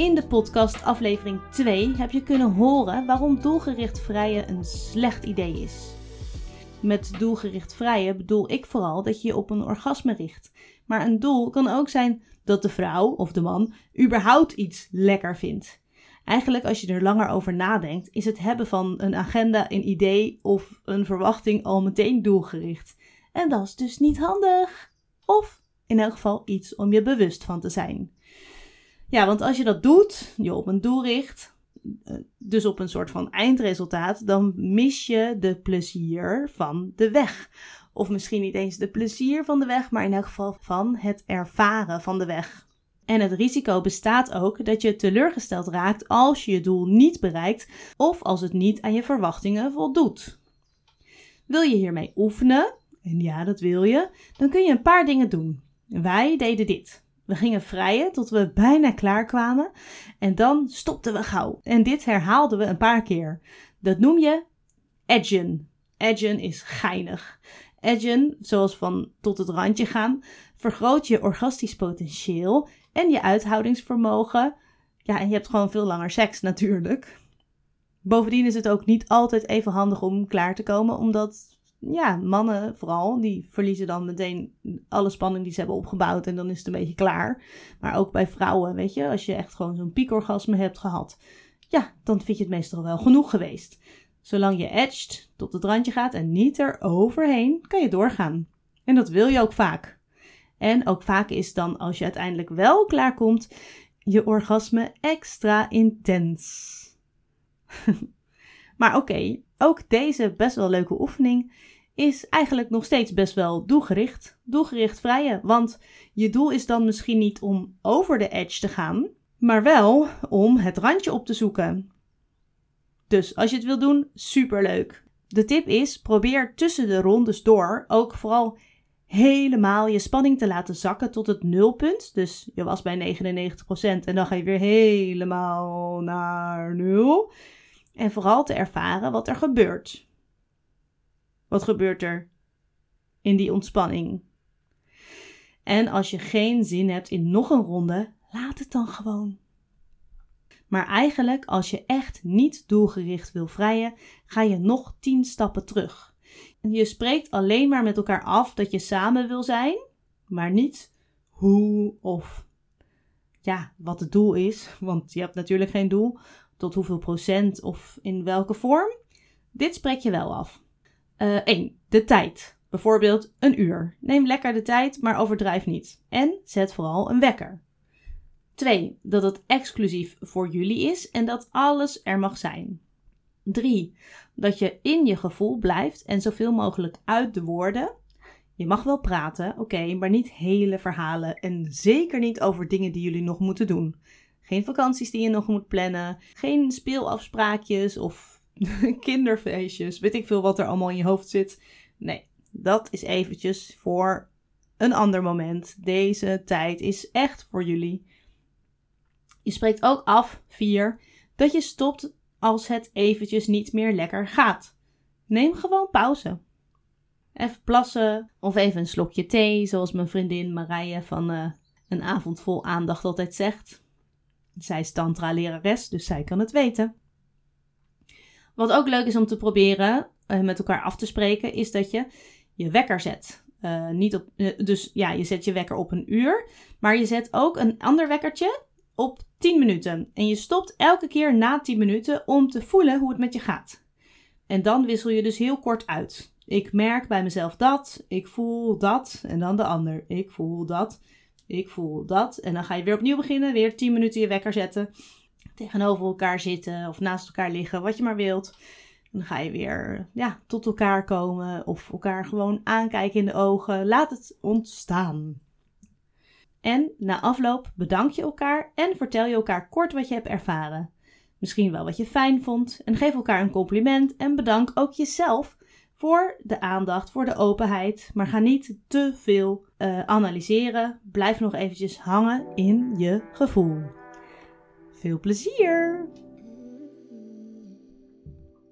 In de podcast aflevering 2 heb je kunnen horen waarom doelgericht vrijen een slecht idee is. Met doelgericht vrijen bedoel ik vooral dat je je op een orgasme richt. Maar een doel kan ook zijn dat de vrouw of de man überhaupt iets lekker vindt. Eigenlijk, als je er langer over nadenkt, is het hebben van een agenda, een idee of een verwachting al meteen doelgericht. En dat is dus niet handig. Of in elk geval iets om je bewust van te zijn. Ja, want als je dat doet, je op een doel richt, eh, dus op een soort van eindresultaat, dan mis je de plezier van de weg. Of misschien niet eens de plezier van de weg, maar in elk geval van het ervaren van de weg. En het risico bestaat ook dat je teleurgesteld raakt als je je doel niet bereikt of als het niet aan je verwachtingen voldoet. Wil je hiermee oefenen? En ja, dat wil je. Dan kun je een paar dingen doen. Wij deden dit. We gingen vrijen tot we bijna klaar kwamen en dan stopten we gauw. En dit herhaalden we een paar keer. Dat noem je edgen. Edgen is geinig. Edgen, zoals van tot het randje gaan, vergroot je orgastisch potentieel en je uithoudingsvermogen. Ja, en je hebt gewoon veel langer seks natuurlijk. Bovendien is het ook niet altijd even handig om klaar te komen, omdat ja, mannen vooral, die verliezen dan meteen alle spanning die ze hebben opgebouwd en dan is het een beetje klaar. Maar ook bij vrouwen, weet je, als je echt gewoon zo'n piekorgasme hebt gehad, ja, dan vind je het meestal wel genoeg geweest. Zolang je edged tot het randje gaat en niet er overheen, kan je doorgaan. En dat wil je ook vaak. En ook vaak is dan, als je uiteindelijk wel klaarkomt, je orgasme extra intens. maar oké, ook deze best wel leuke oefening is eigenlijk nog steeds best wel doelgericht. Doelgericht vrijen. Want je doel is dan misschien niet om over de edge te gaan, maar wel om het randje op te zoeken. Dus als je het wil doen, superleuk. De tip is: probeer tussen de rondes door ook vooral helemaal je spanning te laten zakken tot het nulpunt. Dus je was bij 99% en dan ga je weer helemaal naar nul. En vooral te ervaren wat er gebeurt. Wat gebeurt er in die ontspanning? En als je geen zin hebt in nog een ronde, laat het dan gewoon. Maar eigenlijk, als je echt niet doelgericht wil vrijen, ga je nog 10 stappen terug. Je spreekt alleen maar met elkaar af dat je samen wil zijn, maar niet hoe of ja, wat het doel is. Want je hebt natuurlijk geen doel. Tot hoeveel procent of in welke vorm. Dit spreek je wel af. 1. Uh, de tijd. Bijvoorbeeld een uur. Neem lekker de tijd, maar overdrijf niet. En zet vooral een wekker. 2. Dat het exclusief voor jullie is en dat alles er mag zijn. 3. Dat je in je gevoel blijft en zoveel mogelijk uit de woorden. Je mag wel praten, oké, maar niet hele verhalen en zeker niet over dingen die jullie nog moeten doen. Geen vakanties die je nog moet plannen, geen speelafspraakjes of kinderfeestjes, weet ik veel wat er allemaal in je hoofd zit. Nee, dat is eventjes voor een ander moment. Deze tijd is echt voor jullie. Je spreekt ook af, 4, dat je stopt als het eventjes niet meer lekker gaat. Neem gewoon pauze. Even plassen of even een slokje thee, zoals mijn vriendin Marije van uh, Een avond vol aandacht altijd zegt. Zij is tantra-lerares, dus zij kan het weten. Wat ook leuk is om te proberen, uh, met elkaar af te spreken, is dat je je wekker zet. Uh, niet op, dus ja, je zet je wekker op een uur, maar je zet ook een ander wekkertje op 10 minuten. En je stopt elke keer na 10 minuten om te voelen hoe het met je gaat. En dan wissel je dus heel kort uit. Ik merk bij mezelf dat, ik voel dat en dan de ander. Ik voel dat, ik voel dat. En dan ga je weer opnieuw beginnen, weer 10 minuten je wekker zetten. Tegenover elkaar zitten of naast elkaar liggen, wat je maar wilt. Dan ga je weer ja, tot elkaar komen of elkaar gewoon aankijken in de ogen. Laat het ontstaan. En na afloop bedank je elkaar en vertel je elkaar kort wat je hebt ervaren. Misschien wel wat je fijn vond en geef elkaar een compliment en bedank ook jezelf voor de aandacht, voor de openheid. Maar ga niet te veel uh, analyseren. Blijf nog eventjes hangen in je gevoel. Veel plezier!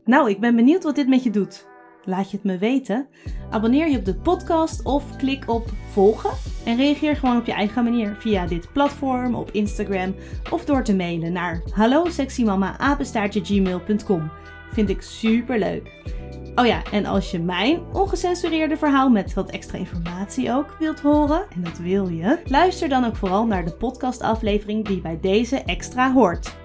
Nou, ik ben benieuwd wat dit met je doet. Laat je het me weten. Abonneer je op de podcast of klik op volgen. En reageer gewoon op je eigen manier via dit platform, op Instagram of door te mailen naar hallo Vind ik super leuk. Oh ja, en als je mijn ongecensureerde verhaal met wat extra informatie ook wilt horen, en dat wil je, luister dan ook vooral naar de podcastaflevering die bij deze extra hoort.